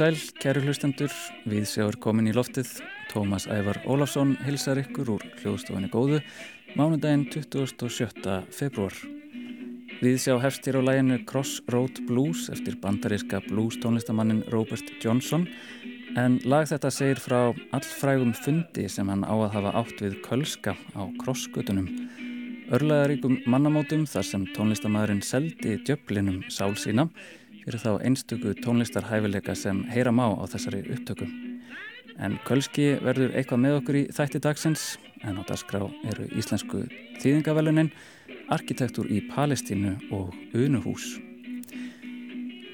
Sæl, kæru hlustendur, við sjáum komin í loftið. Tómas Ævar Ólafsson hilsar ykkur úr hljóðstofinni góðu, mánudaginn 27. februar. Við sjá hefst hér á læginu Crossroad Blues eftir bandaríska blues tónlistamannin Robert Johnson en lag þetta segir frá allfrægum fundi sem hann á að hafa átt við Kölska á krossgötunum. Örlaðaríkum mannamótum þar sem tónlistamæðurinn seldi djöflinum sál sína fyrir þá einstöku tónlistarhæfileika sem heyra má á þessari upptöku. En Kölski verður eitthvað með okkur í þætti dagsins en á dagskrá eru íslensku þýðingavelunin, arkitektur í Palestínu og Unuhús.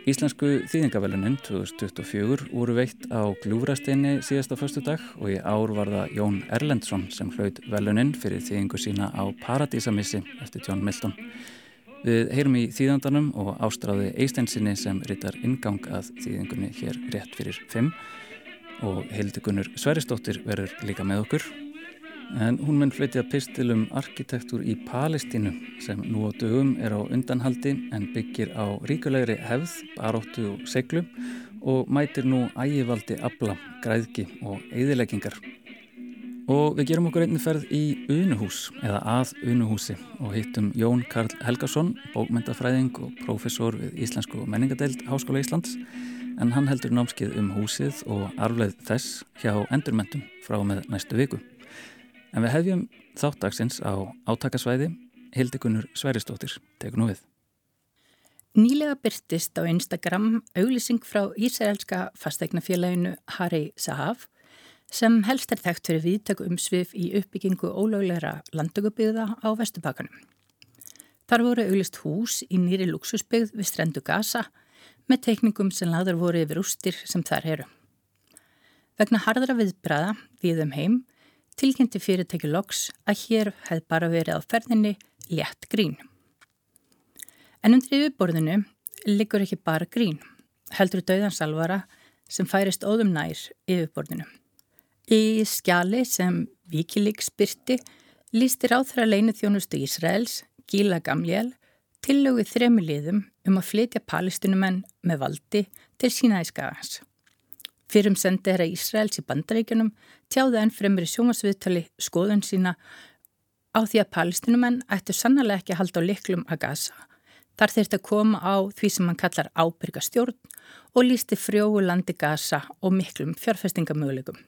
Íslensku þýðingavelunin 2024 voru veitt á Gljúvrasteinni síðasta förstu dag og í ár var það Jón Erlendsson sem hlaut velunin fyrir þýðingu sína á Paradísamissi eftir John Milton. Við heyrum í þýðandanum og ástráði Eisteinsinni sem rittar ingang að þýðingunni hér rétt fyrir 5 og Hildegunur Sveristóttir verður líka með okkur. En hún mun flytja pistilum arkitektur í Palestínu sem nú á dögum er á undanhaldi en byggir á ríkulegri hefð, baróttu og seglu og mætir nú ægivaldi abla, græðki og eðileggingar. Og við gerum okkur einnig ferð í Unuhús eða að Unuhúsi og hittum Jón Karl Helgason, bókmyndafræðing og profesor við Íslensku menningadeild Háskóla Íslands en hann heldur námskið um húsið og arfleð þess hjá endurmentum frá með næstu viku. En við hefjum þáttagsins á átakasvæði Hildegunur Sveristóttir, tekur nú við. Nýlega byrtist á Instagram auglýsing frá Ísraelska fasteignafélaginu Harry Sahaf sem helst er þekkt fyrir viðtöku umsvið í uppbyggingu ólögleira landtökubyggða á Vestubakanum. Þar voru auglist hús í nýri luxusbyggð við strendu Gaza með teikningum sem laður voru yfir ústir sem þar eru. Vegna hardra viðbræða við um heim tilkynnti fyrirtæki loks að hér hefði bara verið á ferðinni létt grín. En undir yfirborðinu liggur ekki bara grín, heldur döðansalvara sem færist óðum nær yfirborðinu. Í skjali sem Wikileaks byrti lístir áþra leinu þjónustu Ísraels, Gíla Gamljál, tillöguð þremi liðum um að flytja palestinumenn með valdi til sína í skagans. Fyrum sendi þeirra Ísraels í bandaríkjunum tjáði enn fremri sjómasviðtali skoðun sína á því að palestinumenn ættu sannlega ekki að halda á liklum að gasa. Þar þurfti að koma á því sem hann kallar ábyrga stjórn og lísti frjóu landi gasa og miklum fjárfestingamöguleikum.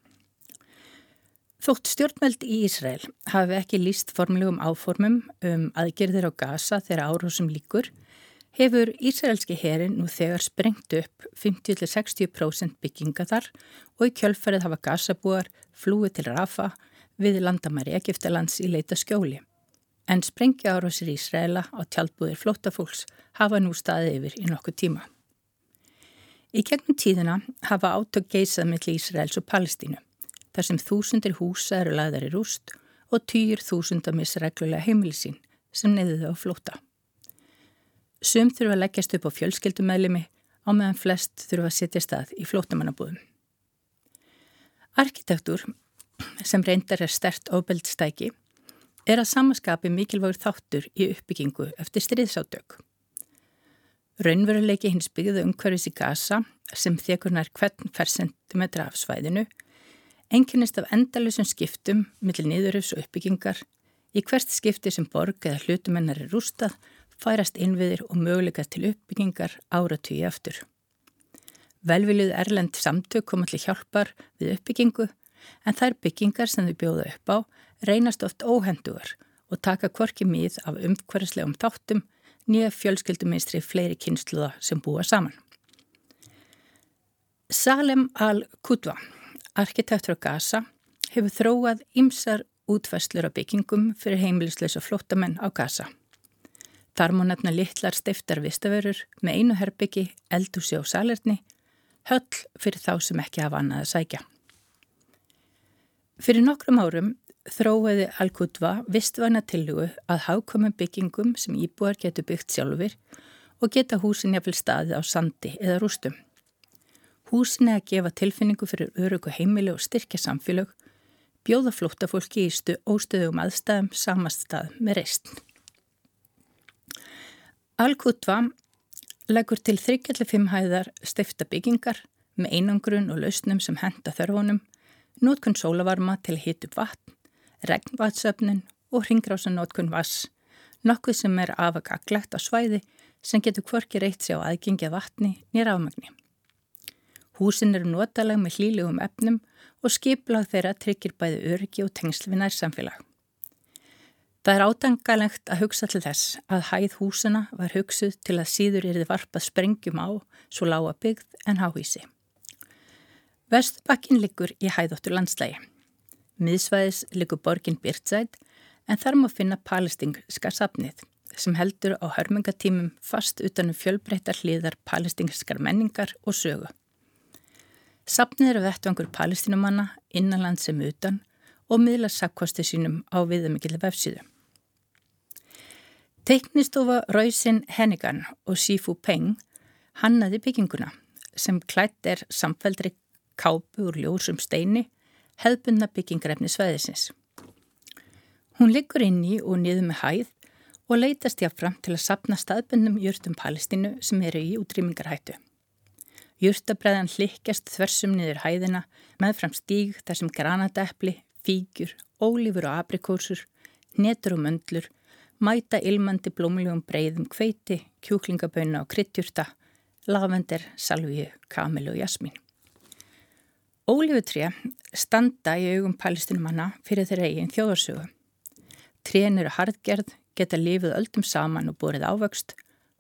Þótt stjórnveld í Ísrael hafi ekki líst formlegum áformum um aðgerðir á gasa þegar árásum líkur, hefur Ísraelski herin nú þegar sprengt upp 50-60% bygginga þar og í kjölfarið hafa gasabúar flúið til Rafa við landamæri Egiptalands í leita skjóli. En sprengja árásir Ísraela á tjálpúðir flótafólks hafa nú staðið yfir í nokkuð tíma. Í gegnum tíðina hafa átök geisað millir Ísraels og Palestínu þar sem þúsundir húsa eru lagðar í rúst og týjur þúsunda misreglulega heimilisín sem neyðuðu á flóta. Sum þurfa að leggjast upp á fjölskyldumæðlimi á meðan flest þurfa að setja stað í flótamannabúðum. Arkitektur, sem reyndar er stert ábeldstæki, er að samaskapi mikilvægur þáttur í uppbyggingu eftir stríðsátök. Raunveruleiki hins byggðu umhverfis í gasa sem þekur nær hvern fær sentimetra af svæðinu Enginnist af endalusum skiptum millir niðurufs og uppbyggingar í hvert skipti sem borg eða hlutumennar er rústað færast innviðir og möguleika til uppbyggingar áratvíi aftur. Velvilið Erlend samtök koma til hjálpar við uppbyggingu en þær byggingar sem þau bjóða upp á reynast oft óhendugar og taka kvorki mið af umhverfislegum þáttum nýja fjölskyldumistri fleiri kynsluða sem búa saman. Salem al-Qudwa Arkitektur á Gaza hefur þróað ymsar útfæslur á byggingum fyrir heimilislösa flótamenn á Gaza. Þar má nefna litlar steiftar vistaverur með einu herbyggi, eldúsi og salerni, höll fyrir þá sem ekki hafa annað að sækja. Fyrir nokkrum árum þróiði Al-Qudva vistvæna tillugu að hákomum byggingum sem íbúar getur byggt sjálfur og geta húsin jafnvel staðið á sandi eða rústum. Húsin er að gefa tilfinningu fyrir örugu heimili og styrkja samfélög, bjóða flóttafólki í stu óstöðum aðstæðum samastað með reist. Al-Qutva leggur til 35 hæðar stifta byggingar með einangrun og lausnum sem henda þörfunum, nótkunn sólavarma til að hita upp vatn, regnvatsöfnun og ringrásanótkun vass, nokkuð sem er afagaglegt á svæði sem getur hvorki reitt sér á aðgengja vatni nýra afmagni. Húsin eru notalega með hlýlegum efnum og skiplag þeirra tryggir bæði öryggi og tengsl við nærsamfélag. Það er átangalegt að hugsa til þess að hæð húsina var hugsuð til að síður er þið varpað sprengjum á svo lága byggð en háhísi. Vestbakkin liggur í hæðóttu landslægi. Miðsvæðis liggur borgin Byrtsætt en þar má finna palestingska sapnið sem heldur á hörmungatímum fast utanum fjölbreyttar hliðar palestingskar menningar og sögu. Sapnið eru vettvangur palestinumanna innanland sem utan og miðla sakkvastu sínum á viðamikil vefsíðu. Teiknistofa Rauðsinn Hennigan og Sifu Peng hannaði bygginguna sem klætt er samfældri kápu úr ljósum steini hefðbundna byggingrefni sveðisins. Hún liggur inn í og niður með hæð og leytast jáfnfram til að sapna staðbundnum jörtum Palestínu sem eru í útrýmingarhættu. Jörtabræðan hlikkjast þversum niður hæðina með fram stíg þar sem granatepli, fígjur, ólífur og aprikósur, netur og möndlur mæta ilmandi blómljum breyðum kveiti, kjúklingaböna og kryttjúrta, lavender, salvíu, kamil og jasmín. Ólífutré standa í augum palestinumanna fyrir þeirra eigin þjóðarsögu. Trén eru hardgerð, geta lifið öldum saman og borið ávöxt,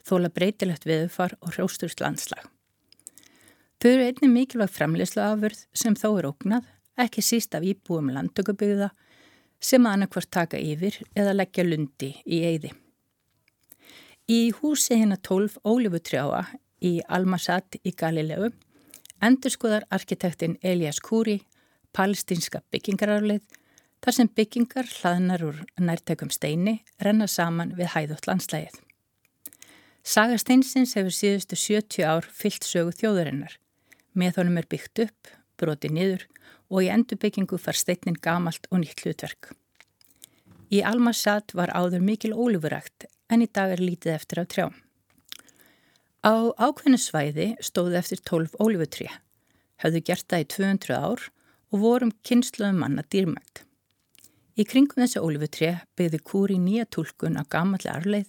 þóla breytilegt viðfar og hrjósturst landslag. Þau eru einnig mikilvæg framleysla afurð sem þó er ógnað, ekki síst af íbúum landtökubygða sem að annarkvart taka yfir eða leggja lundi í eyði. Í húsi hérna 12 Ólifutrjáa í Almasat í Galilegu endur skoðar arkitektin Elias Kúri palestinska byggingararlið þar sem byggingar hlaðnar úr nærtökum steini renna saman við hæðut landslægið. Saga steinsins hefur síðustu 70 ár fyllt sögu þjóðurinnar. Með honum er byggt upp, broti niður og í endurbyggingu far steinin gamalt og nýtt hlutverk. Í Almasat var áður mikil ólífurækt en í dag er lítið eftir af trjám. Á ákveðnu svæði stóði eftir 12 ólífutrí, hafðu gert það í 200 ár og vorum kynsluðum manna dýrmægt. Í kringum þessu ólífutrí byggði kúri nýja tólkun á gamalli arleið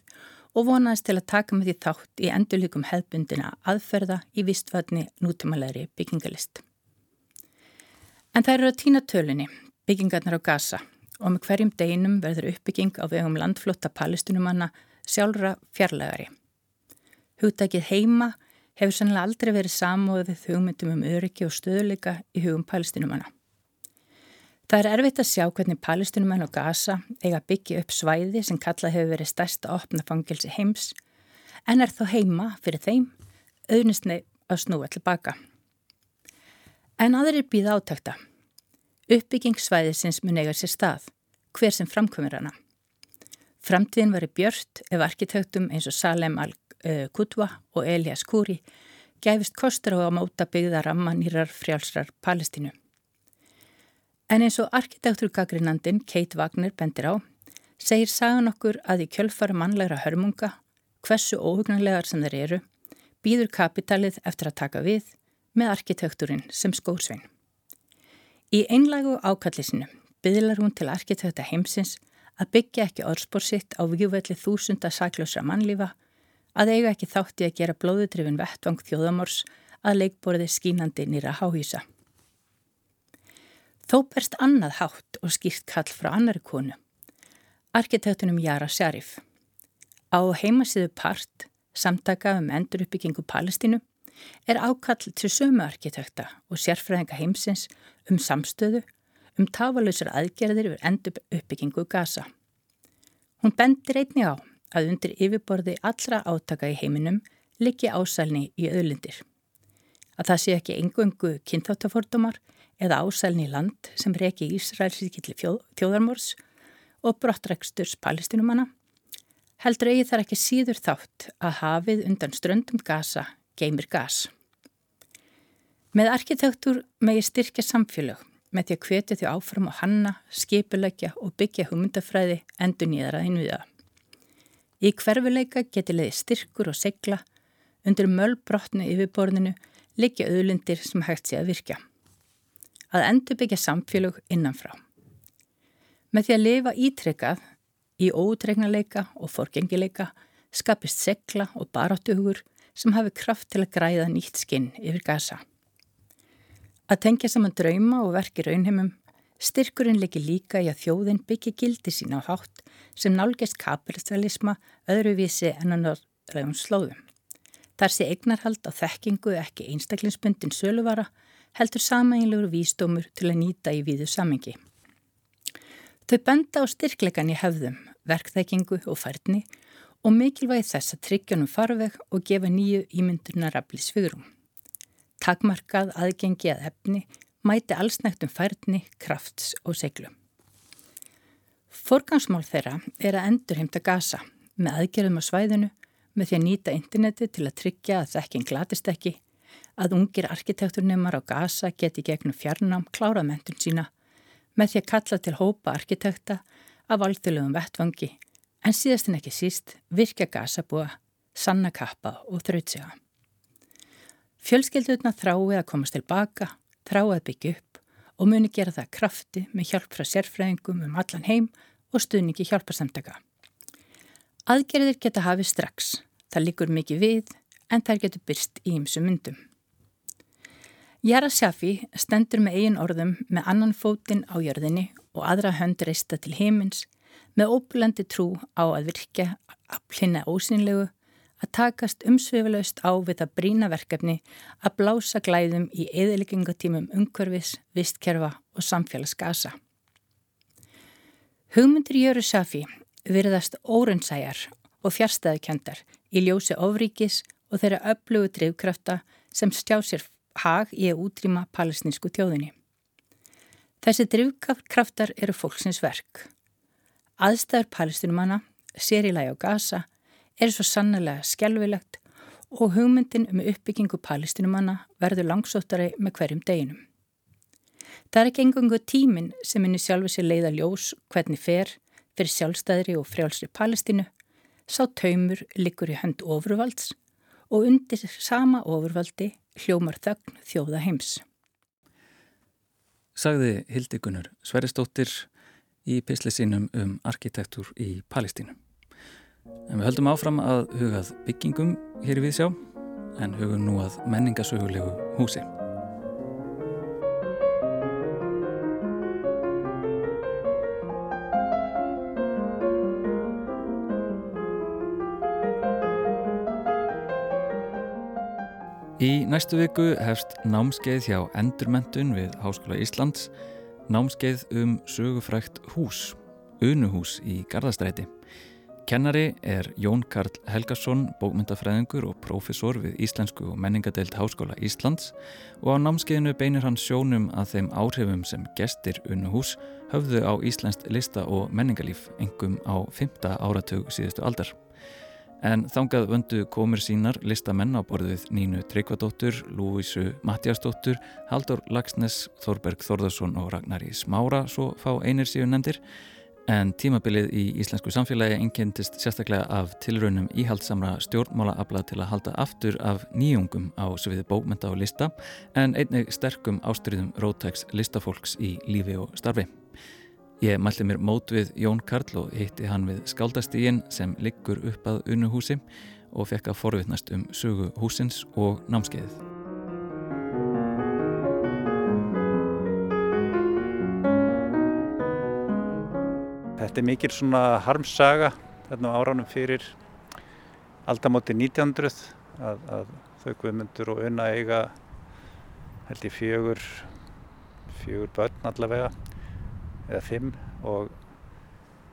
og vonaðist til að taka með því þátt í endurlikum hefbundina aðferða í vistvatni nútímalegri byggingalist. En það eru að týna tölinni, byggingarnar á Gaza og með hverjum deinum verður uppbygging á vegum landflotta palestinumanna sjálfra fjarlægari. Hugtækið heima hefur sannlega aldrei verið samóðið hugmyndum um öryggi og stöðleika í hugum palestinumanna. Það er erfitt að sjá hvernig palestinumann og Gaza eiga byggja upp svæði sem kallað hefur verið stærsta opna fangilsi heims en er þó heima fyrir þeim auðnisni að snúa til baka. En aðrir býða átækta. Uppbyggingsvæðisins mun eiga sér stað, hver sem framkvömmir hana. Framtíðin var í björnt ef arkitektum eins og Salem al-Qudwa og Elias Kúri gæfist kostur á að móta byggða ramma nýrar frjálsrar Palestínu. En eins og arkitektur gaggrinandin Kate Wagner bendir á, segir sagan okkur að í kjölfara mannlegra hörmunga, hversu óhugnanlegar sem þeir eru, býður kapitalið eftir að taka við með arkitekturinn sem skórsvein. Í einlægu ákallisinu byðlar hún til arkitekta heimsins að byggja ekki orðspór sitt á výuvelli þúsunda saklösra mannlífa, að eiga ekki þátti að gera blóðutrifin vettvang þjóðamors að leikborði skínandi nýra háhýsa. Þó berst annað hátt og skýrt kall frá annari konu, arkitektunum Jara Sjarif. Á heimasíðu part, samtaka um enduruppbyggingu Palestínu, er ákall til sömu arkitekta og sérfræðinga heimsins um samstöðu, um tafalausar aðgerðir yfir endur uppbyggingu Gaza. Hún bendir einni á að undir yfirborði allra átaka í heiminum liggi ásælni í öðlindir. Að það sé ekki engöngu kynþáttafordumar eða ásælni land sem reki Ísraelsíkilli þjóðarmórs og brottræksturs palestinumanna, heldur eigi þar ekki síður þátt að hafið undan ströndum Gaza geymir gas. Með arkitektur megi styrkja samfélag með því að hvetja því áfram á hanna, skipulegja og byggja hugmyndafræði endur nýðara innviða. Í hverfuleika geti leiði styrkur og segla undir möllbrotnu yfirborðinu liggja auðlindir sem hægt sé að virka. Að endur byggja samfélög innanfrá. Með því að lifa ítrekkað í óutregnarleika og forgengileika skapist segla og baráttuhugur sem hafi kraft til að græða nýtt skinn yfir gasa. Að tengja saman drauma og verki raunheimum Styrkurinn leikir líka í að þjóðin byggja gildi sín á hátt sem nálgest kapitalisma öðruvísi en að norðræðum slóðum. Þar sé eignarhald á þekkingu ekki einstaklingsbundin söluvara heldur samæginlegur výstómur til að nýta í víðu samengi. Þau benda á styrkleikan í hefðum, verkþekkingu og færni og mikilvægi þess að tryggjanum farveg og gefa nýju ímyndunar afli svigurum. Takmarkað aðgengi að efni mæti allsnægtum færni, krafts og seglum. Forgangsmál þeirra er að endurheimta gasa með aðgerðum á svæðinu með því að nýta interneti til að tryggja að þekking glatist ekki, að ungir arkitekturnumar á gasa geti gegnum fjarnám klárað mentun sína, með því að kalla til hópa arkitekta af alþjóðlegum vettvangi, en síðast en ekki síst virka gasabúa, sanna kappa og þrautsega. Fjölskeldurna þráið að komast tilbaka þrá að byggja upp og muni gera það krafti með hjálp frá sérfræðingum um allan heim og stuðningi hjálparsamtaka. Aðgerðir geta hafið strax, það líkur mikið við en þær getur byrst í ymsu myndum. Jara Sjafi stendur með eigin orðum með annan fótinn á jörðinni og aðra hönd reista til heimins með óbúlandi trú á að virka að plinna ósynlegu að takast umsvifilegst á við það brína verkefni að blása glæðum í eðileggingatímum umhverfis, vistkerfa og samfélagsgasa. Hugmyndir Jöru Safi virðast órunnsæjar og fjárstæðukjöndar í ljósi ofríkis og þeirra öflugu drivkrafta sem stjá sér hag í að útrýma palestinsku tjóðinni. Þessi drivkraftar eru fólksins verk. Aðstæður palestinumanna, sér í lagi á gasa, er svo sannlega skjálfilegt og hugmyndin um uppbyggingu palestinumanna verður langsóttari með hverjum deginum. Það er ekki engungu tímin sem henni sjálfi sér leiða ljós hvernig fer fyrir sjálfstæðri og frjálsri Palestínu, sá taumur likur í hönd ofurvalds og undir sama ofurvaldi hljómar þögn þjóða heims. Sagði Hildikunur Sveristóttir í pisli sínum um arkitektur í Palestínu. En við höldum áfram að hugað byggingum hér í Víðsjá en hugum nú að menningasögulegu húsi. Í næstu viku hefst námskeið hjá Endurmentun við Háskóla Íslands, námskeið um sögufrækt hús, unuhús í Garðastræti. Kennari er Jón Karl Helgarsson, bókmyndafræðingur og profesor við Íslensku og menningadeild Háskóla Íslands og á námskeiðinu beinir hann sjónum að þeim áhrifum sem gestir unnuhús höfðu á Íslenskt lista og menningalíf engum á 5. áratug síðustu aldar. En þangað vöndu komur sínar listamenn á borðið Nínu Tryggvadóttur, Lúísu Mattiasdóttur, Haldur Lagsnes, Þorberg Þorðarsson og Ragnari Smára, svo fá einir síðan nefndir En tímabilið í íslensku samfélagi engendist sérstaklega af tilraunum íhaldsamra stjórnmálaabla til að halda aftur af nýjungum á sviði bókmynda og lista en einnig sterkum ástriðum rótæks listafólks í lífi og starfi. Ég mælti mér mót við Jón Karl og hitti hann við skáldastígin sem liggur upp að unuhúsi og fekk að forvittnast um sögu húsins og námskeiðið. Þetta er mikil svona harmsaga þarna á áránum fyrir aldamóti 1900 að, að þau guðmundur og unna eiga held ég fjögur fjögur börn allavega eða fimm og,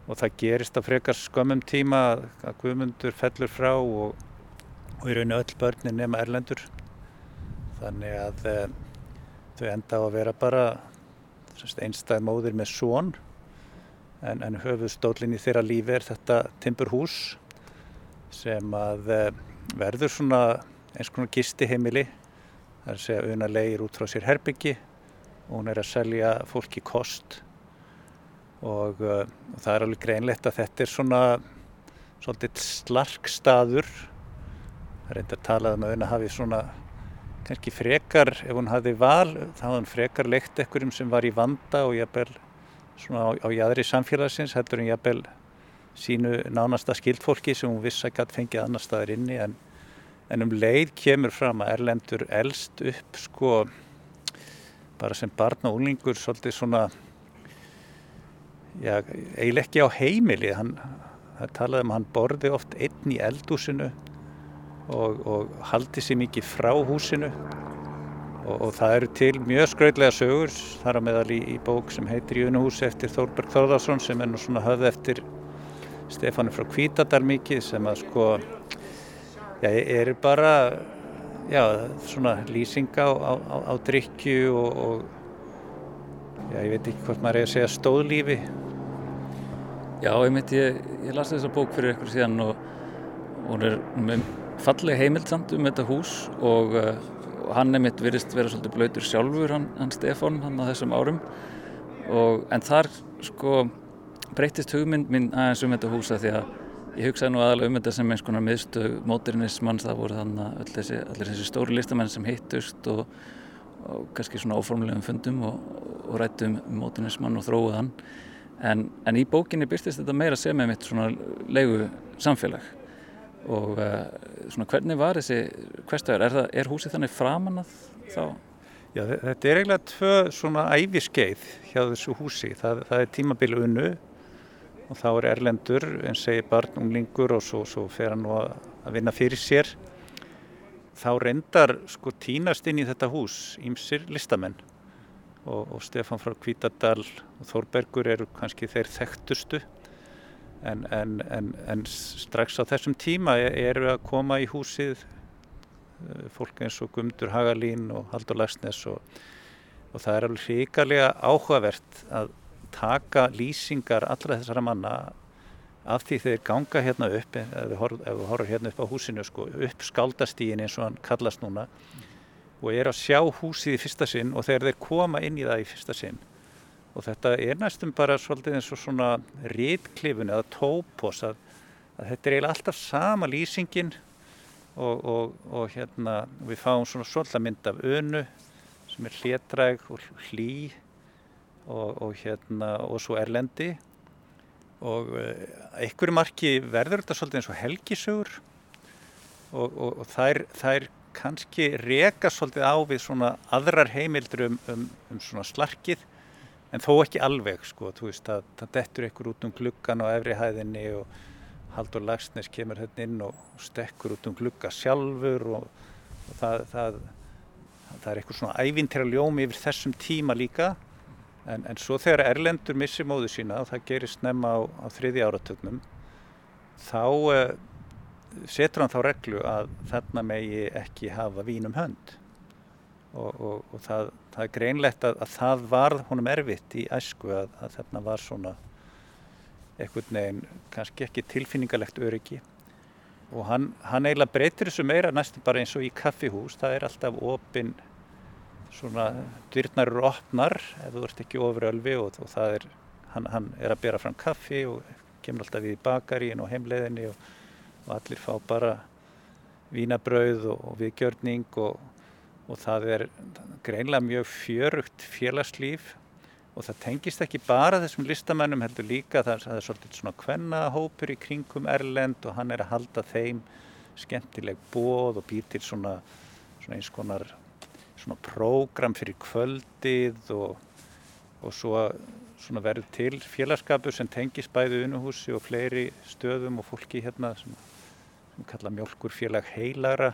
og það gerist að frekar skömmum tíma að, guðmundur fellur frá og, og í rauninu öll börnin nema erlendur. Þannig að e, þau enda á að vera bara einstæð móðir með són en, en höfuðstólinn í þeirra lífi er þetta timburhús sem að eh, verður svona eins konar gisti heimili það er að auðvitað leir út frá sér herbyggi og hún er að selja fólki kost og, uh, það er alveg greinlegt að þetta er svona svolítið slark staður. Það er reynd að tala um að auðvitað hafi svona kannski frekar, ef hún hafði val þá hafði hún frekar leikt ekkurum sem var í vanda og jafnvel svona á, á jæðri samfélagsins heldur en jafnvel sínu nánasta skildfólki sem hún viss að gæti fengið annar staðar inni. En, en um leið kemur fram að Erlendur elst upp sko bara sem barn og úlingur svolítið svona já, eiginlega ekki á heimili. Hann, það talaði um að hann borði oft einn í eldúsinu og, og haldi sér mikið frá húsinu. Og, og það eru til mjög skraudlega sögur þar á meðal í, í bók sem heitir Jönuhúsi eftir Þórberg Þórðarsson sem er nú svona höfð eftir Stefánu frá Kvítadal mikið sem að sko já, er bara já, svona lýsing á, á, á, á drikju og, og já, ég veit ekki hvort maður er að segja stóðlífi Já, myndi, ég, ég las þessa bók fyrir ykkur síðan og hún er með falleg heimild samt um þetta hús og, uh, hann er mitt virðist vera svolítið blöytur sjálfur hann, hann Stefán hann á þessum árum. Og en þar sko breytist hugmynd minn aðeins um þetta húsa því að ég hugsaði nú aðalega um þetta sem eins konar miðstöð modernismann, það voru þannig allir þessi, allir þessi stóri listamenn sem hittust og, og kannski svona óformlegum fundum og, og rættum um modernismann og þróuðan en, en í bókinni byrstist þetta meira sem með mitt svona leigu samfélag og uh, svona hvernig var þessi hverstaður, er, er húsið þannig framannað þá? Já, þetta er eiginlega tvö svona æfiskeið hjá þessu húsi, það, það er tímabil unnu og þá er Erlendur, en segir barn, unglingur og svo, svo fer hann nú að vinna fyrir sér. Þá reyndar sko tínast inn í þetta hús ímsir listamenn og, og Stefan frá Kvítadal og Þórbergur eru kannski þeir þekktustu. En, en, en, en strax á þessum tíma e, eru að koma í húsið e, fólk eins og Gumdur Hagalín og Haldur Lagsnes og, og það er alveg hrikalega áhugavert að taka lýsingar allra þessara manna af því þeir ganga hérna upp ef við horfum hérna upp á húsinu sko, upp skaldastígin eins og hann kallast núna og er að sjá húsið í fyrsta sinn og þegar þeir koma inn í það í fyrsta sinn. Og þetta er næstum bara svolítið eins og svona rítklifun eða tópos að, að þetta er eiginlega alltaf sama lýsingin og, og, og hérna við fáum svona svolítið mynd af önu sem er hlétræg og hlý og, og hérna og svo erlendi. Og eh, einhverju marki verður þetta svolítið eins og helgisögur og, þær, þær kannski reka svolítið á við svona aðrar heimildur um, um, um svona slarkið en þó ekki alveg sko, þú veist að það dettur einhver út um gluggan á efri hæðinni og Haldur Lagsnes kemur hérna inn og stekkur út um glugga sjálfur og, og það, það, það er eitthvað svona ævintýra ljómi yfir þessum tíma líka. En, en svo þegar Erlendur missi móðu sína og það gerist nefna á, á þriði áratögnum þá uh, setur hann þá reglu að þarna megi ekki hafa vínum hönd. Og, og, og það, það er greinlegt að, að það var honum erfitt í æsku að, að þarna var svona einhvern veginn kannski ekki tilfinningalegt öryggi. Og hann, hann eiginlega breytir þessu meira næstum bara eins og í kaffihús, það er alltaf opinn svona dyrnar eru opnar ef þú ert ekki ofur ölvi og, og það er, hann, hann er að bera fram kaffi og kemur alltaf við í bakarín og heimleiðinni og, og allir fá bara vínabrauð og, og viðgjörning og það er greinlega mjög fjörugt félagslíf og það tengist ekki bara þessum listamennum heldur líka það, það er svolítið svona kvennahópur í kringum Erlend og hann er að halda þeim skemmtileg bóð og býr til svona, svona eins konar svona prógram fyrir kvöldið og, og svo verður til félagskapur sem tengis bæði unuhúsi og fleiri stöðum og fólki hérna sem kalla mjölkur félag heilara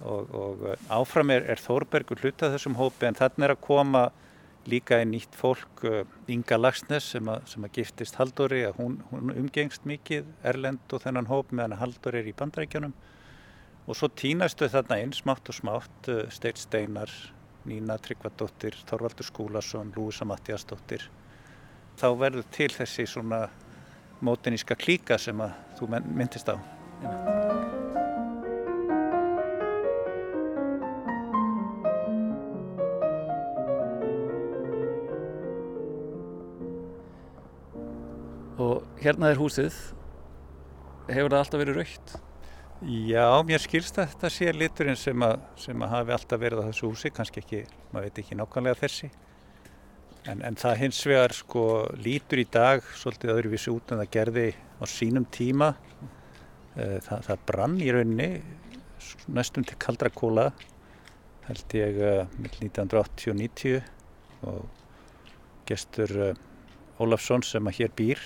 og, og áfram er, er Þórbergur hlutað þessum hópi en þannig er að koma líka í nýtt fólk Inga Lagsnes sem að, sem að giftist Haldóri að hún, hún umgengst mikið Erlend og þennan hóp meðan Haldóri er í bandrækjunum og svo týnastu þarna inn smátt og smátt uh, Steinn Steinar, Nína Tryggvadóttir, Þorvaldur Skúlason, Lúisa Mattiasdóttir. Þá verður til þessi svona mótiníska klíka sem að þú myndist á. Og hérna er húsið. Hefur það alltaf verið raukt? Já, mér skilst að þetta sé liturinn sem að, sem að hafi alltaf verið á þessu húsi, kannski ekki, maður veit ekki nákvæmlega þessi. En, en það hins vegar sko lítur í dag svolítið öðruvísi út en það gerði á sínum tíma. Eh, það, það brann í rauninni næstum til kaldra kóla, held ég, 1980-90 og gestur Ólafsson sem að hér býr,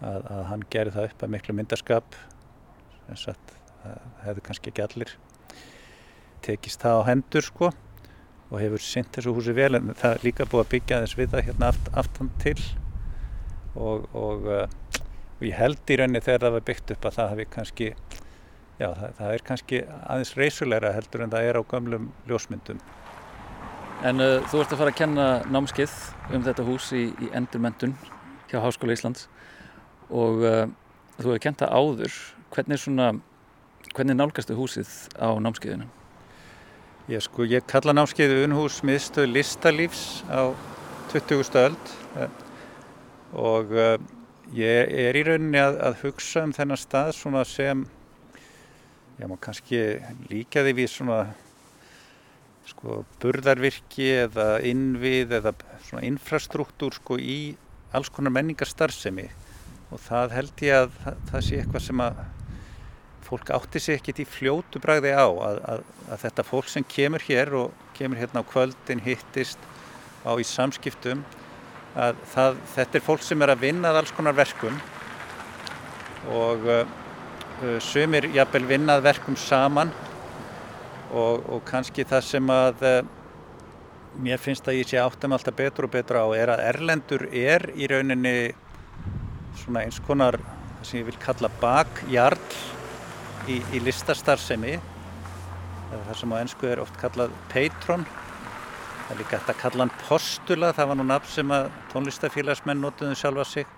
að, að hann gerði það upp að miklu myndaskap þess að það hefðu kannski ekki allir tekist það á hendur sko og hefur synt þessu húsi vel. En það er líka búið að byggja þess við það hérna aft, aftan til. Og, og, og ég held í rauninni þegar það var byggt upp að það hefði kannski já það, það er kannski aðeins reysulegra heldur en það er á gamlum ljósmyndum En uh, þú ert að fara að kenna námskið um þetta hús í, í endurmentun hjá Háskóla Íslands og uh, þú hefur kent það áður Hvernig, svona, hvernig nálgastu húsið á námskeiðinu? Ég, sko, ég kalla námskeiðu unhús miðstöð listalífs á 20. öld eh, og uh, ég er í rauninni að, að hugsa um þennan stað svona sem ég má kannski líka því við svona sko burðarvirki eða innvið eða svona infrastruktúr sko í alls konar menningarstarfsemi. Og það held ég að það, það sé eitthvað sem að fólk átti sig ekkert í fljótu bragði á að, að, að þetta fólk sem kemur hér og kemur hérna á kvöldin hittist á í samskiptum að það, þetta er fólk sem er að vinna alls konar verkum og uh, uh, sumir jafnvel vinnað verkum saman og, og kannski það sem að uh, mér finnst að ég sé áttum alltaf betur og betur á er að Erlendur er í rauninni svona eins konar sem ég vil kalla bakjarl í, í listastarfsemi. Það sem á ennsku er oft kallað patron það er líka hægt að kalla hann postula það var nú nafn sem að tónlistafélagsmenn notuðu sjálfa sig.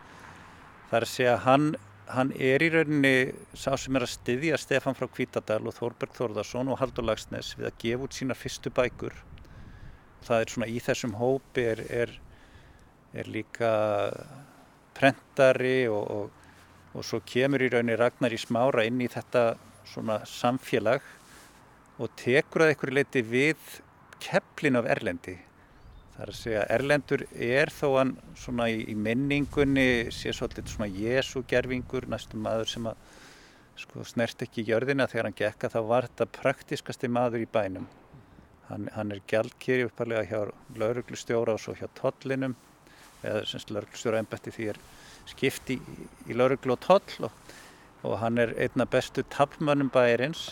Það er að segja að hann, hann er í rauninni sá sem er að styðja Stefan frá Kvítadal og Þórberg Þórðarsson og Haldur Lagsnes við að gefa út sína fyrstu bækur. Það er svona í þessum hópi er, er, er líka prentari og, og og svo kemur í rauninni Ragnar í smára inn í þetta svona samfélag og tekur að einhverju leiti við kepplin af Erlendi. Það er að segja Erlendur er þó hann svona í, í minningunni sé svolítið svona Jésu gerfingur næstum maður sem að sko snert ekki jörðina þegar hann gekka þá var þetta praktiskasti maður í bænum. Hann, hann er gjaldkýri uppalega hjá lauruglustjóra og svo hjá tollinum eða semst lauruglustjóra ennbætti því er skipti í, í lauruglu og toll og, og hann er einna bestu tapmönnum bæirins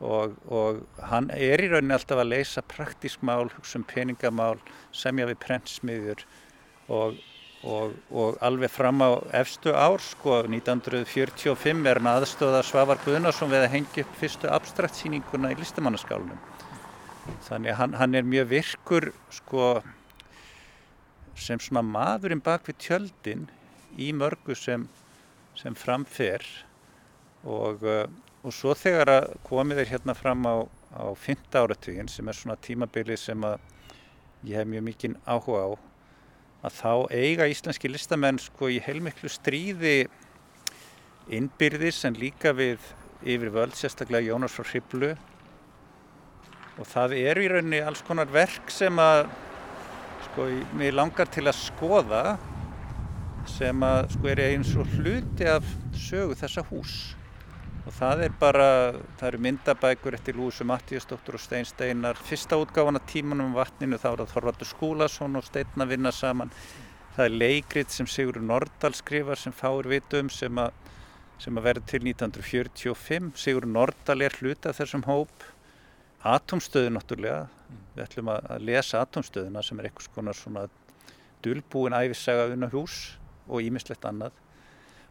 og, og hann er í rauninni alltaf að leysa praktísk mál, hugsa um peningamál, semja við prentsmiður og, og alveg fram á efstu ár, sko 1945 er hann aðstöða Svavar Guðnarsson við að hengja upp fyrstu abstraktsýninguna í listamannaskálunum. Þannig hann, hann er mjög virkur sko sem svona maðurinn bak við tjöldin í mörgu sem, sem framfer og, og svo þegar að komið er hérna fram á, á 5. áratugin sem er svona tímabili sem að ég hef mjög mikinn áhuga á að þá eiga íslenski listamenn sko í heilmiklu stríði innbyrðis en líka við yfir völd, sérstaklega Jónas frá Hriblu og það eru í rauninni alls konar verk sem að sko mér langar til að skoða sem að sko er eins og hluti af sögu þessa hús og það er bara, það eru myndabækur eftir Lúsu Mattíasdóttur og Stein Steinar. Fyrsta útgáfana tímanum um vatninu þá er það Þorvaldur Skúlason og Steinn að vinna saman. Það er leikrit sem Sigur Nordal skrifar sem fáir vitum sem að, sem að verði til 1945 Sigur Nordal er hluti af þessum hóp. Atomstöðu náttúrulega. Við ætlum að lesa Atomstöðuna sem er eitthvað svona dulbúin æfisaga unna hús og ímislegt annað.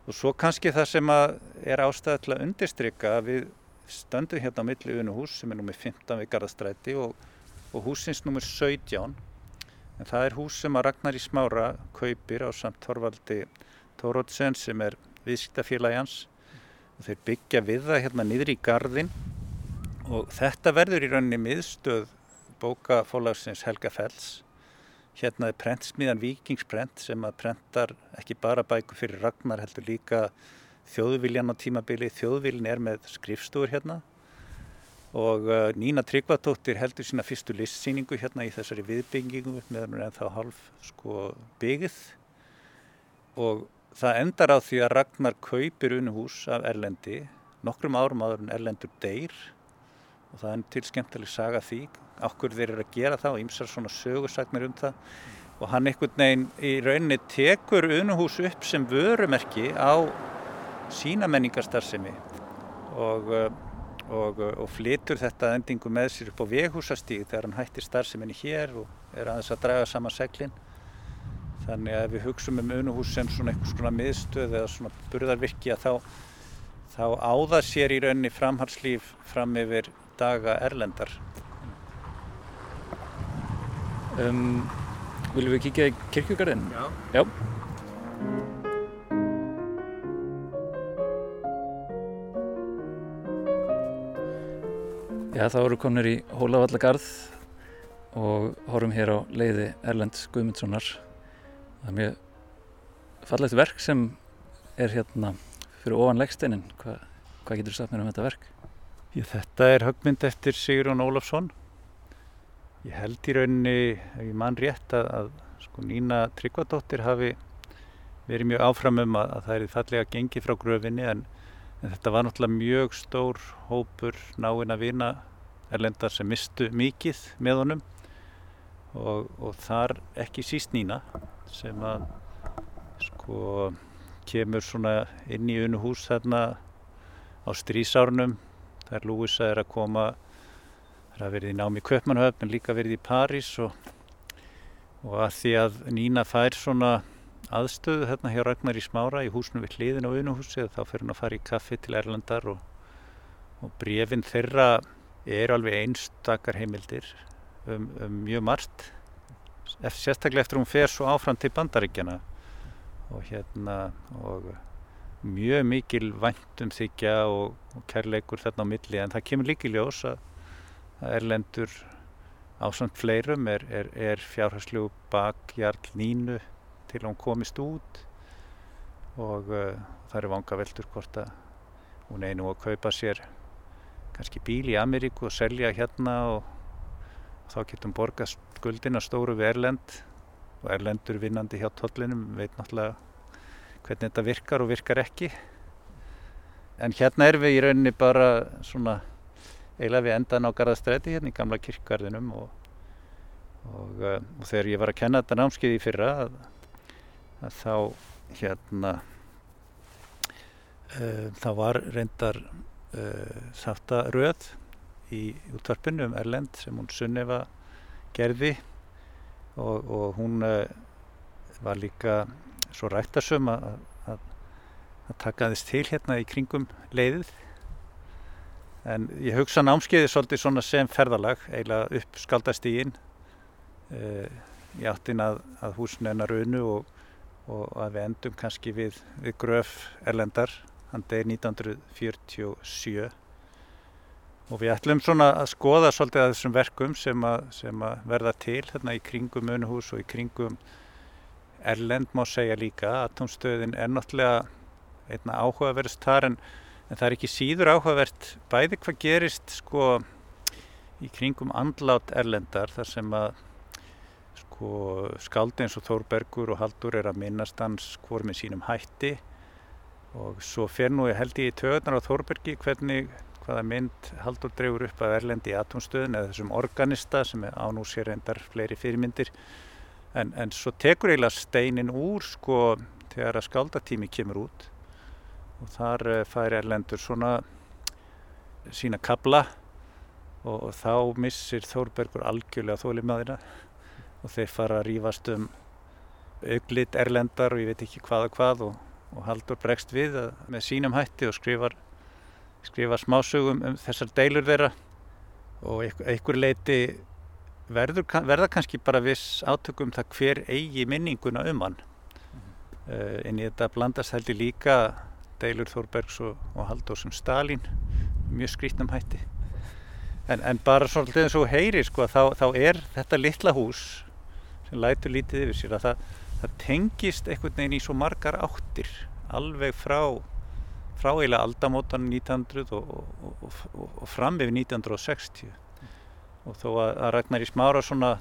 Og svo kannski það sem er ástæða til að undirstryka við stöndum hérna á milli unuhús sem er nummið 15 við Garðastræti og, og húsins nummið 17. En það er hús sem að Ragnar í smára kaupir á samt Torvaldi Tórótsen sem er viðskiptafélagi hans. Og þeir byggja við það hérna niður í gardin og þetta verður í rauninni miðstöð bókafólagsins Helga Fells Hérna er prentsmiðan Vikingsprent sem að prentar ekki bara bæku fyrir Ragnar heldur líka þjóðviljan á tímabili, þjóðviljin er með skrifstúr hérna. Og uh, Nína Tryggvadóttir heldur sína fyrstu listsýningu hérna í þessari viðbyggingu meðan hún er ennþá halv sko byggið og það endar á því að Ragnar kaupir unuhús af Erlendi. Nokkrum árum áður en Erlendur deyr. Og það er til skemmtileg saga því okkur þeir eru að gera það og ýmsar svona sögursagnir um það og hann einhvern veginn í rauninni tekur unuhús upp sem vörumerki á sína menningarstarfsemi og uh, og, og flytur þetta endingu með sér upp á veghúsastíð þegar hann hættir starfseminni hér og er aðeins að draga saman seglinn. Þannig að við hugsaum um unuhús sem svona eitthvað svona miðstöð eða svona burðarvirki að þá, þá áða sér í rauninni framhalslíf fram yfir daga erlendar. Um, viljum við kíkja í kirkjugarðin? Já. Já. Já, þá eru konur í Hólavallagarð og horfum hér á leiði Erlend Guðmundssonar. Það er mjög fallegt verk sem er hérna fyrir ofan leggsteinin. Hva, hvað getur þú sagt mér um þetta verk? Ég, þetta er högmynd eftir Sigurðun Ólafsson. Ég held í rauninni, ef ég mann rétt, að, að sko, Nína Tryggvadóttir hafi verið mjög áfram um að, að það er fallega gengið frá gröfinni en En þetta var náttúrulega mjög stór hópur náinn að vina erlendar sem mistu mikið með honum. Og, og þar ekki síst Nína sem að sko kemur svona inn í unuhús þarna á strísárnum þar Lúisa er að koma það er verið í námi Köpmannhöfn en líka verið í París og, og að því að Nína fær svona aðstöðu hérna hjá Ragnar í Smára í húsinu við hliðin á unuhúsi þá fyrir hann að fara í kaffi til Erlandar og, og brefin þeirra er alveg einstakar heimildir um, um mjög margt. Eftir, sérstaklega eftir hún fer svo áfram til bandaríkjana og hérna og mjög mikil væntum þykja og, og kærleikur þarna á milli en það kemur líki ljós að, að Erlendur ásamt fleirum er, er, er fjárhagslegu bakjarl nínu til hún komist út og uh, það eru vanga veldur hvort að hún einu að kaupa sér kannski bíl í Ameríku og selja hérna og, þá getum borga skuldina stóru við Erlend og Erlendur vinnandi hjá tollinum veit náttúrulega hvernig þetta virkar og virkar ekki. En hérna erum við í rauninni bara svona eiginlega við endan á Garðastræti hérna í gamla kirkgarðinum og, og, uh, og þegar ég var að kenna þetta námskeið í fyrra að að þá hérna uh, þá var reyndar uh, þáttaröð í útvarpinu um Erlend sem hún Sunneva gerði og, og hún uh, var líka svo rættasum að, að, að taka þess til hérna í kringum leiðið en ég hugsa námskeiði svolítið svona sem ferðalag eiginlega upp skaldastígin í áttin að, að húsinu hennar unu og og að við endum kannski við, við gröf Erlendar, hann deyr 1947 og við ætlum svona að skoða svolítið að þessum verkum sem að, sem að verða til hérna í kringum unuhús og í kringum Erlend má segja líka atomstöðin er náttúrulega einna áhugaverðist þar en, en það er ekki síður áhugavert bæði hvað gerist sko í kringum andlát Erlendar þar sem að sko skaldi eins og Þórbergur og Haldur er að minnast hans hvort með sínum hætti. Og svo fer nú ég held ég í töðunar á Þórbergi hvernig hvaða mynd Haldur drefur upp að Erlendi í atomstöðun eða þessum organista sem er ánú sér endar fleiri fyrirmyndir. En, en svo tekur eiginlega steinin úr sko þegar að skaldatími kemur út og þar eh, fær Erlendur svona sína kabla og, og þá missir Þórbergur algjörlega þólimaðina og þeir fara að rýfast um auglit erlendar og ég veit ekki hvað og hvað og, og Haldur bregst við með sínum hætti og skrifar, skrifar smásögum um þessar deilur þeirra. Og einhver leiti verður, verða kannski bara viss átökum það hver eigi minninguna um hann. Mm -hmm. uh, en í þetta blandast heldur líka deilur Þórbergs og, og Haldur sem Stalin mjög skrítnum hætti. En, en bara svolítið eins og heyri sko, þá, þá er þetta litla hús sem lætur lítið yfir sér að það, það tengist einhvern veginn í svo margar áttir alveg frá frá eiginlega aldamótan 1900 og, og, og, fram yfir 1960 og þó að, að Ragnar í smára svona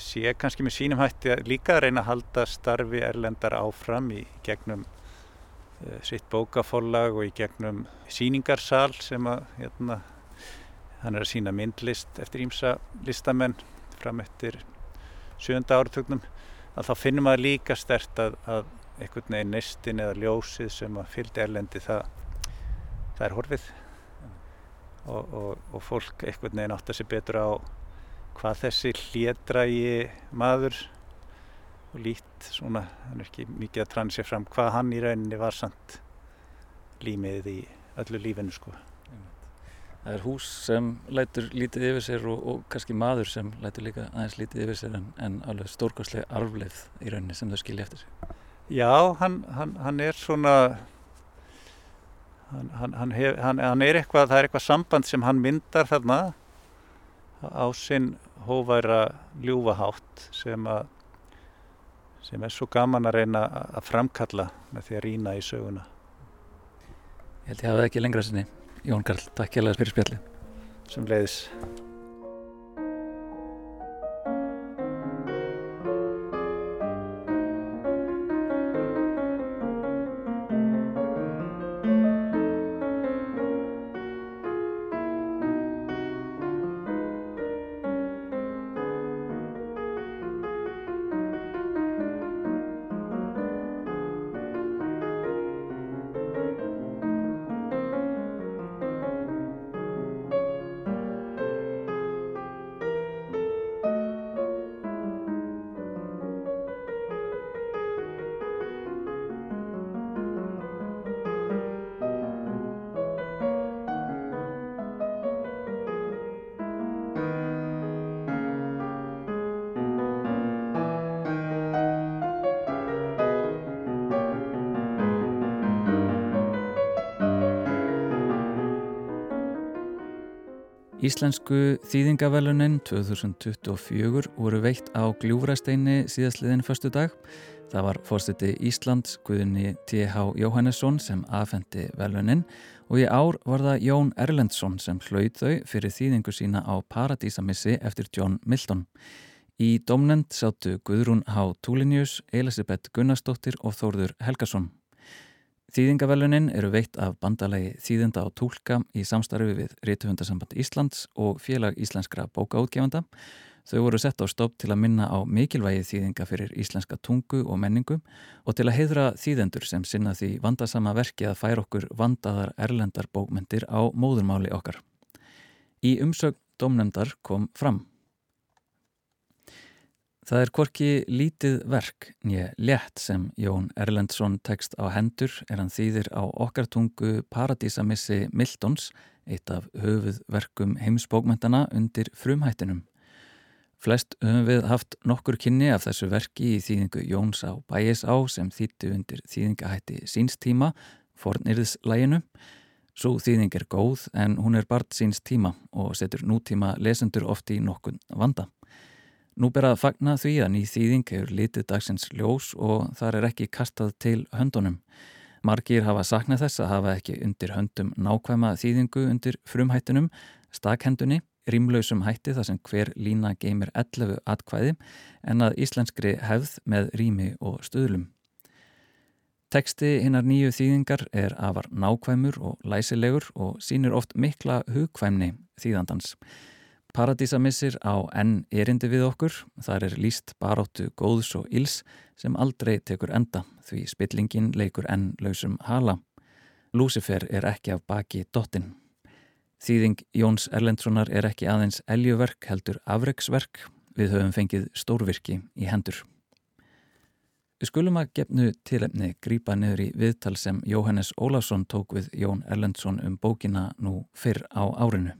sé kannski með sínum hætti að líka að reyna að halda starfi erlendar áfram í gegnum sitt bókafólag og í gegnum síningarsal sem að hérna, hann er að sína myndlist eftir ímsa listamenn fram eftir sjönda áratögnum að þá finnum maður líka stert að, að einhvern veginn nestin eða ljósið sem að fylgdi erlendi það, það er horfið. Og, og, og fólk einhvern veginn átt að sé betur á hvað þessi hlédrægi maður og lít svona, hann er ekki mikið að trann sér fram hvað hann í rauninni var samt límið í öllu lífinu sko Það er hús sem lætur lítið yfir sér og, og kannski maður sem lætur líka aðeins lítið yfir sér en, en alveg stórkostlega arfleif í rauninni sem þau skilja eftir sig. Já, hann, hann, hann er svona hann, hef, hann er eitthvað það er eitthvað samband sem hann myndar þarna á sinn hóværa ljúfahátt sem að sem er svo gaman að reyna að framkalla með því að rýna í söguna. Ég held ég að það ekki lengra sinni. Jón Karl, takk hjá það fyrir spjalli sem leiðis Íslensku þýðingavelunin 2024 voru veitt á Gljúfrasteini síðastliðin förstu dag. Það var fórstiti Íslands Guðinni T.H. Jóhannesson sem afhendi velunin og í ár var það Jón Erlendsson sem hlaut þau fyrir þýðingu sína á Paradísamissi eftir John Milton. Í domnend sáttu Guðrún H. Túlinjus, Elisabeth Gunnarsdóttir og Þórður Helgason. Þýðingavelunin eru veitt af bandalegi Þýðinda og Tólka í samstarfi við Rítuhundasamband Íslands og Félag Íslenskra bókaútgefanda. Þau voru sett á stopp til að minna á mikilvægi þýðinga fyrir íslenska tungu og menningu og til að heidra þýðendur sem sinna því vandasama verki að færa okkur vandaðar erlendar bókmyndir á móðurmáli okkar. Í umsögn domnemdar kom fram Það er hvorki lítið verk nýja létt sem Jón Erlendsson tekst á hendur er hann þýðir á okkar tungu Paradísamissi Miltons, eitt af höfuðverkum heimsbókmentana undir frumhættinum. Flest höfum við haft nokkur kynni af þessu verki í þýðingu Jóns á Bæis á sem þýttu undir þýðingahætti síns tíma, fornirðslæginu. Svo þýðing er góð en hún er bart síns tíma og setur nútíma lesendur oft í nokkun vanda. Nú ber að fagna því að ný þýðing hefur litið dagsins ljós og þar er ekki kastað til höndunum. Margir hafa saknað þess að hafa ekki undir höndum nákvæma þýðingu undir frumhættunum, stakhendunni, rímlausum hætti þar sem hver lína geymir 11 atkvæði en að íslenskri hefð með rími og stöðlum. Teksti hinnar nýju þýðingar er afar nákvæmur og læsilegur og sínir oft mikla hugkvæmni þýðandans. Paradísamissir á enn erindi við okkur, þar er líst baráttu góðs og íls sem aldrei tekur enda því spillingin leikur enn lausum hala. Lúsifer er ekki af baki dottin. Þýðing Jóns Erlendssonar er ekki aðeins eljuverk heldur afreiksverk, við höfum fengið stórvirki í hendur. Við skulum að gefnu tilefni grípa niður í viðtal sem Jóhannes Ólafsson tók við Jón Erlendsson um bókina nú fyrr á árinu.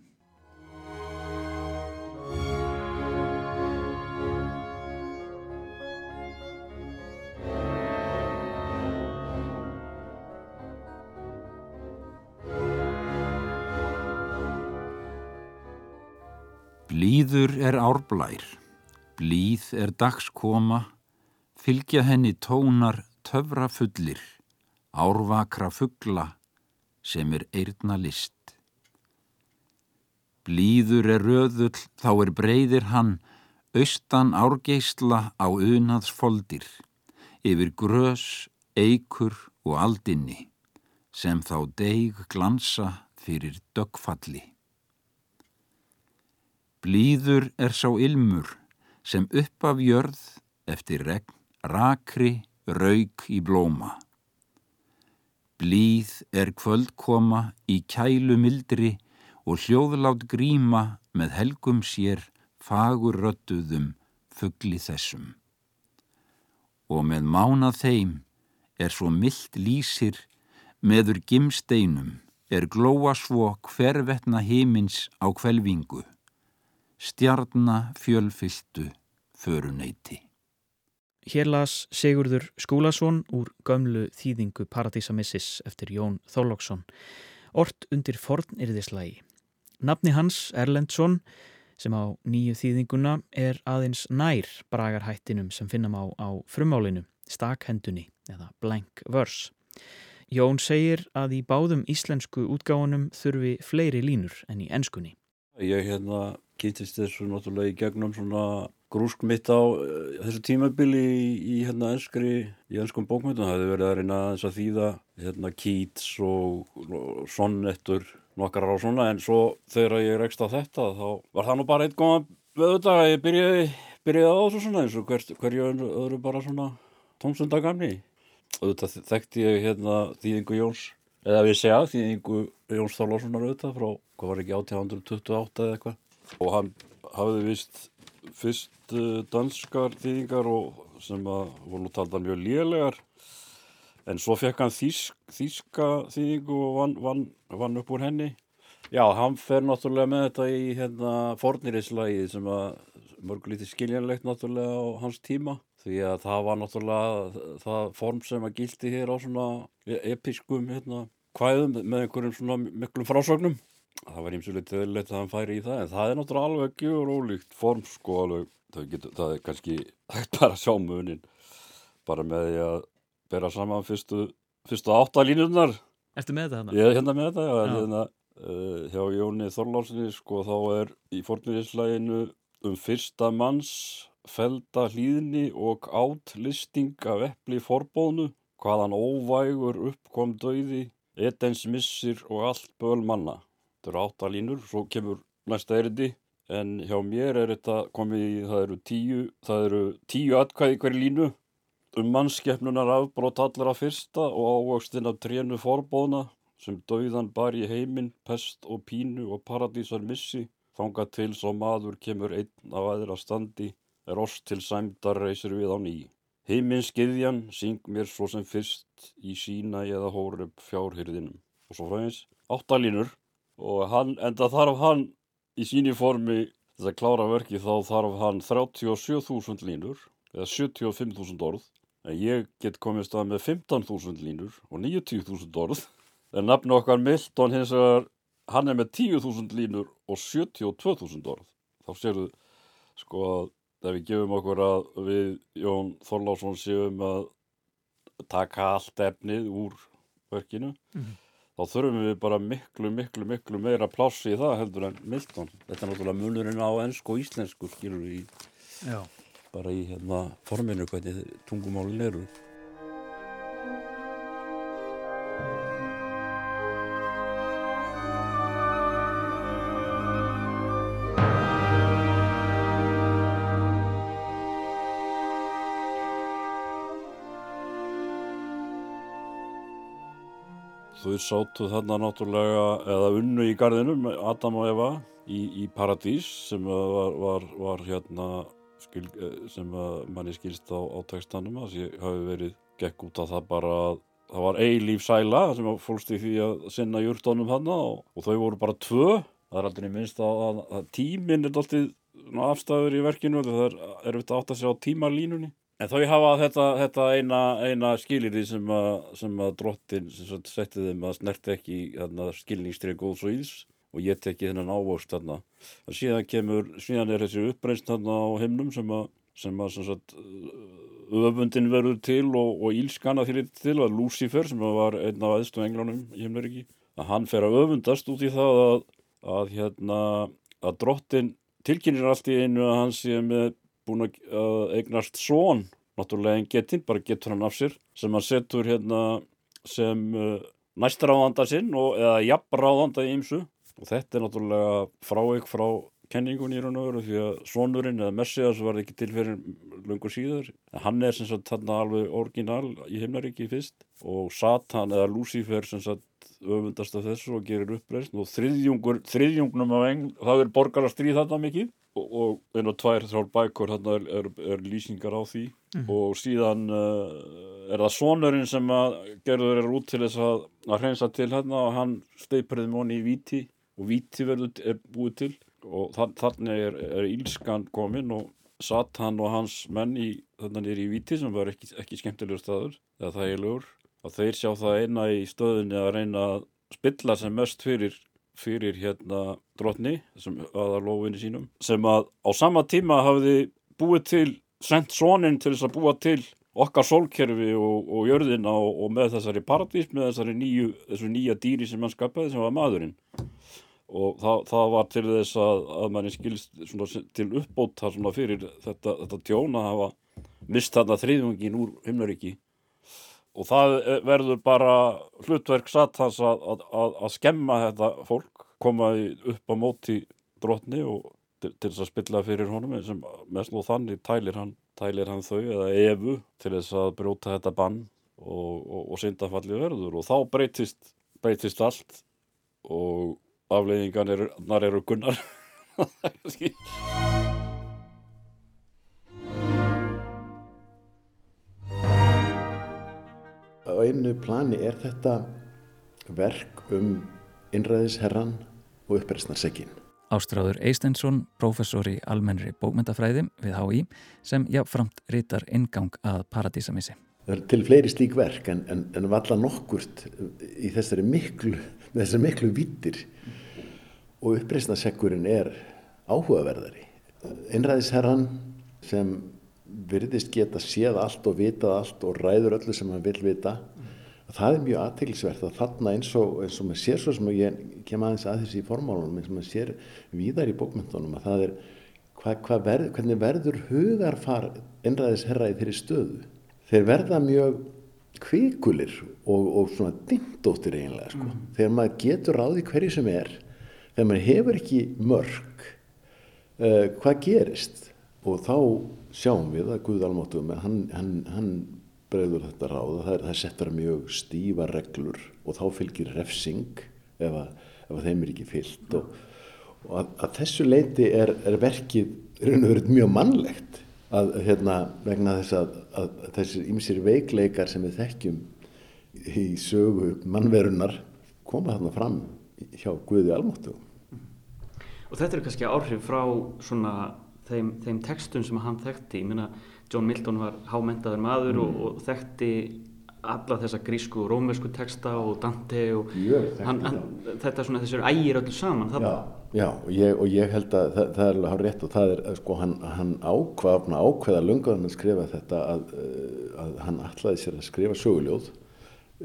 Blíður er árblær, blíð er dagskoma, fylgja henni tónar töfra fullir, árvakra fuggla sem er eirna list. Blíður er röðull, þá er breyðir hann, austan árgeisla á unaðsfoldir, yfir grös, eikur og aldinni, sem þá deig glansa fyrir dögfalli. Blíður er sá ilmur, sem upp af jörð eftir regn, rakri, rauk í blóma. Blíð er kvöldkoma í kælu mildri og hljóðlátt gríma með helgum sér fagur röttuðum fuggli þessum. Og með mánað þeim er svo myllt lýsir meður gimsteinum er glóa svo hvervetna himins á kvelvingu, stjarna fjölfyltu föruneyti. Hér las Sigurður Skúlason úr gömlu þýðingu Paradísamissis eftir Jón Þólóksson. Ort undir fornirðislægi. Nafni hans, Erlendsson, sem á nýju þýðinguna er aðeins nær bragarhættinum sem finnum á, á frumálinu, stakhendunni eða blank verse. Jón segir að í báðum íslensku útgáðunum þurfi fleiri línur en í ennskunni. Ég hérna kýttist þessu náttúrulega í gegnum svona grúsk mitt á uh, þessu tímabili í, í hérna enskri, í ennskum bókmyndum. Það hefði verið að reyna þess að þýða hérna Keats og, og sonnettur nokkar á svona en svo þegar ég rekst á þetta þá var það nú bara einn góðan vöðudag að ég byrjaði, byrjaði á þessu svona eins og hver, hverju öðru bara svona tómsundagamni. Þetta þekkti ég hérna þýðingu Jóns, eða við segja þýðingu Jóns Þorlássonar auðvitað frá, hvað var ekki 1828 eða eitthvað. Og hann hafði vist fyrst uh, danskar þýðingar og sem að voru taldan mjög lélegar. En svo fekk hann þýsk, þýska þýðingu og vann, vann, vann upp úr henni. Já, hann fer náttúrulega með þetta í hérna forniriðslægi sem að mörgulítið skiljanlegt náttúrulega á hans tíma. Því að það var náttúrulega það form sem að gildi hér á svona episkum hérna hvæðum með einhverjum svona miklum frásögnum það var ímsulegt eðlilegt að hann færi í það en það er náttúrulega alveg gjur ólíkt form sko alveg, það, getur, það er kannski bara að sjá munin bara með því að bera saman fyrstu, fyrstu áttalínurnar Ertu með þetta hana? ég er hérna með þetta já, já. Hérna, uh, hjá Jóni Þorlásinni sko þá er í forniriðslæginu um fyrsta manns felda hlýðni og átlisting af eppli forbónu hvaðan óvægur uppkom döiði etens missir og allt böl manna Þetta eru átta línur, svo kemur næsta erindi en hjá mér er þetta komið í, það eru tíu, það eru tíu atkvæði hverju línu um mannskeppnunar afbrót allra fyrsta og ávöxtinn af trénu forbóðna sem dauðan bar í heiminn, pest og pínu og paradísar missi, þanga til svo maður kemur einn af aðra standi, er oss til sæmdar reysir við á ný. Heiminn skiðjan syng mér svo sem fyrst í sína eða hóru upp fjárhyrðinum. Og svo fræðins, áttalínur og hann, enda þarf hann í síni formi þess að klára verki þá þarf hann 37.000 línur eða 75.000 orð. En ég get komist að með 15.000 línur og 90.000 orð. En nafn okkar Milton hins vegar hann er með 10.000 línur og 72.000 orð. Þá séu sko að ef við gefum okkur að við Jón Þorlásson séum að taka allt efnið úr verkinu mm -hmm þá þurfum við bara miklu, miklu, miklu meira pláss í það heldur en Milton. Þetta er náttúrulega munurinn á ennsku og íslensku, skilur við, bara í hérna, forminu hvernig tungumálin eru. Þau sátu þarna náttúrulega, eða unnu í gardinum, Adam og Eva, í, í Paradís sem var, var, var hérna, skil, sem manni skilst á, á textanum, þess að ég hafi verið gekk út af það bara að það var eilíf sæla sem fólkst í því að sinna júrtónum þarna og, og þau voru bara tvö. Það er aldrei minnst að, að, að tíminn er alltaf afstæður í verkinu, það er erfitt að átta sig á tímalínunni. En þau hafa þetta, þetta eina, eina skilirði sem að, sem að drottin setti þeim að snert ekki skilningstrið góðs og íls og ég tekki þennan ávöxt þarna. Síðan, kemur, síðan er þessi uppbreyst þarna á himnum sem að, sem að sem sagt, öfundin verður til og, og ílskana fyrir til að Lucifer sem var einn af aðstum englánum í heimveriki að hann fer að öfundast út í það að, að hérna að drottin tilkynir allt í einu að hann sé með búin að eignast són náttúrulega en getinn, bara getur hann af sér sem hann setur hérna sem uh, næstráðanda sinn og, eða jafnráðanda í ymsu og þetta er náttúrulega frá ykkur frá kenningun í raun og veru því að sonurinn eða Messias var ekki til fyrir lungur síður. Hann er sem sagt þarna alveg orginal í himnaríki fyrst og Satan eða Lucifer sem sagt öfundast af þessu og gerir uppreist og þriðjungur, þriðjungnum af engl, það er borgar að stríða þarna mikið og, einu og tvær þrjár bækur þarna er, er, er lýsingar á því. Mm. og síðan uh, er það sonurinn sem að gerður er út til þess að, að hreinsa til hérna og hann steipurði móni í viti og viti verður búið til. Og þannig er, er ílskan komin og Satan og hans menn í, þannig er í viti sem var ekki, ekki skemmtilegur staður eða þægilegur. Og þeir sjá það eina í stöðunni að reyna að spilla sem mest fyrir, fyrir hérna drotni sem aða lofinni sínum sem að á sama tíma hafiði búið til, sendt sonin til þess að búa til okkar sólkerfi og, og jörðina og, og með þessari paradís með þessari nýju, nýja dýri sem hann skapaði sem var maðurinn. Og það, það var til þess að, að manni skilst til uppbóta fyrir þetta, þetta tjón að hafa mist þarna þriðjungin úr himnaríki og það verður bara hlutverk satt hans að, að, að skemma þetta fólk koma upp á móti drotni og til, til þess að spilla fyrir honum sem mest og þannig tælir hann, tælir hann þau eða efu til þess að brjóta þetta bann og, og, og syndafalli verður. Og þá breytist, breytist allt og afleiðingarnar eru gunnar Á einu plani er þetta verk um innræðisherran og uppreysnarsekkin. Ástráður Eistensson, professor í almennri bókmyndafræði við HÍ sem jáfnframt rítar ingang að Paradísamissi. Það er til fleiri slík verk en, en, en valla nokkurt í þessari miklu, þessari miklu vittir og uppreysnasekkurinn er áhugaverðari. Einræðisherran sem virðist geta séð allt og vitað allt og ræður öllu sem hann vil vita það er mjög aðteglisvert að þarna eins og, eins og maður sér svo sem ég kem aðeins að þessi í formálunum eins og maður sér víðar í bókmyndunum að það er hva, hva verð, hvernig verður hugarfar einræðisherra í þeirri stöðu. Þeir verða mjög kvikulir og, og svona dindóttir eiginlega sko. Mm. Þegar maður getur ráði hverju sem er þegar maður hefur ekki mörg uh, hvað gerist og þá sjáum við að Guð almáttum hann, hann, hann bregður þetta ráð það, það settar mjög stífa reglur og þá fylgir refsing ef að, ef að þeim er ekki fyllt og, og að, að þessu leiti er, er verkið mjög mannlegt að hérna vegna þess að, að þessir ymsir veikleikar sem við þekkjum í sögu mannverunar koma þarna fram hjá Guði almáttu og þetta er kannski áhrif frá svona þeim, þeim textum sem hann þekkti. Ég minna John Milton var hámentaður maður mm. og, og þekkti alla þessa grísku og rómversku texta og Dante og hann, hann, þetta svona þessur ægir öllu saman Já, já og, ég, og ég held að það, það er alveg hár rétt og það er sko hann, hann ákvað, ákveða lungaðan að skrifa þetta að, að hann ætlaði sér að skrifa söguljóð.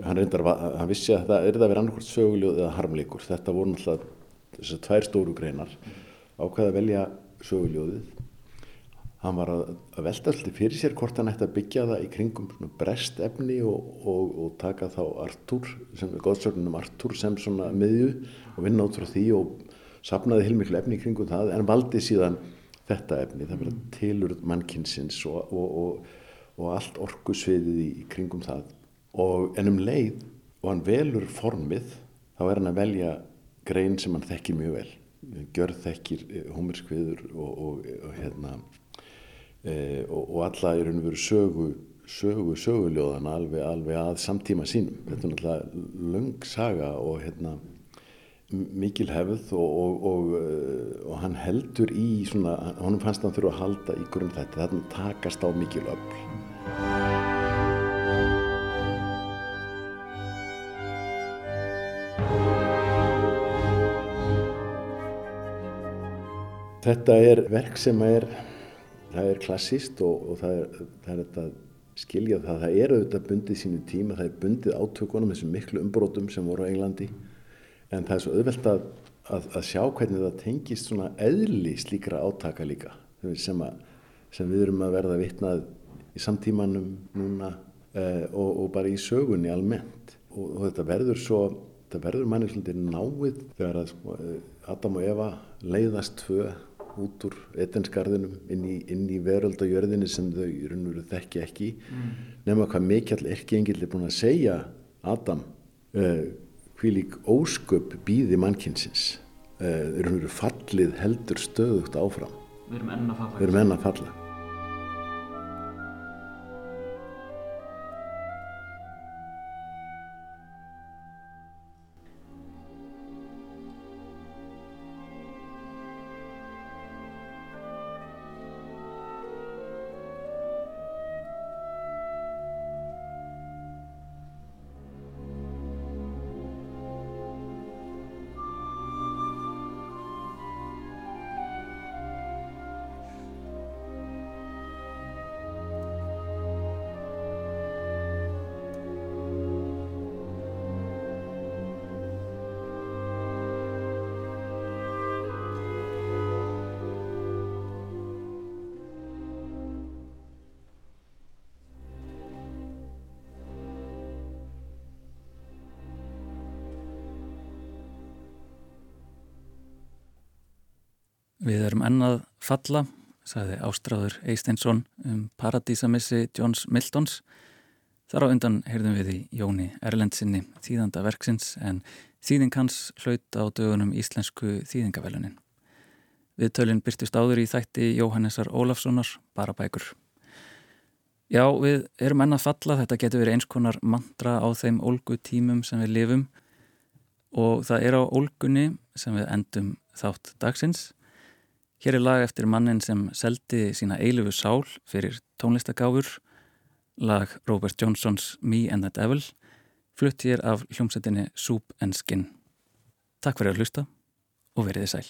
Hann reyndar hann vissi að það er það að vera annarkort söguljóð eða harmleikur. Þetta voru náttúrulega þessar tvær stóru greinar. Ákveða að velja söguljóðið. Hann var að, að velta alltaf fyrir sér hvort hann ætti að byggja það í kringum brest efni og, og, og taka þá Artur, sem er góðsögnum Artur sem svona miðju og vinna út frá því og sapnaði heilmiklu efni í kringum það en valdi síðan þetta efni, það verða tilurð mannkinsins og, og allt orkusviðið í, kringum það. Og ennum leið og hann velur formið þá er hann að velja grein sem hann þekkir mjög vel gjörð þekkir homerskviður eh, og, og, og hérna e, og, og alla er og veru sögu sögu söguljóðana alveg, alveg að samtíma sínum. Þetta er náttúrulega lung saga og hérna mikil hefð og eh, hann heldur í svona, honum fannst hann þurfa að halda í grunn þetta, þarna takast á mikil öll Þetta er verk sem er, það er klassíst og, og það er, það er þetta skilja það, það er auðvitað bundið sínu tíma, það er bundið átökunum þessum miklu umbrótum sem voru á Englandi. En það er svo auðvelt að, að, að sjá hvernig það tengist svona eðli slíkra átaka líka sem, að, sem við erum að verða vitnað í samtímanum núna uh, og, og bara í sögunni almennt. Og, og þetta verður svo þetta verður manni svolítið náið þegar að sko, Adam og Eva leiðast tvö út úr etensgarðinum inn í, í veröldajörðinni sem þau í raun og veru þekki ekki. Mm. nema hvað mikil ekki engil er búin að segja Adam uh, hví lík ósköp býði mannkynsins. Uh, í raun og veru fallið heldur stöðugt áfram. Við erum enn að falla. Við erum enn að falla Ennað falla, sagði Ástráður Eisteinsson um paradísamissi Jóns Miltons. Þar á undan heyrðum við í Jóni Erlendsinni þýðanda verksins en þýðing hans hlaut á dögunum íslensku þýðingavelunin. Viðtölinn byrtist áður í þætti Jóhannesar Ólafssonar, bara bækur. Já, við erum ennað falla, þetta getur verið eins konar mantra á þeim ólgu tímum sem við lifum og það er á ólgunni sem við endum þátt dagsins Hér er lag eftir mannin sem seldi sína eilufu sál fyrir tónlistagáfur, lag Robert Johnsons Me and the Devil, flutt hér af hljómsettinni Soup and Skin. Takk fyrir að hlusta og veriði sæl.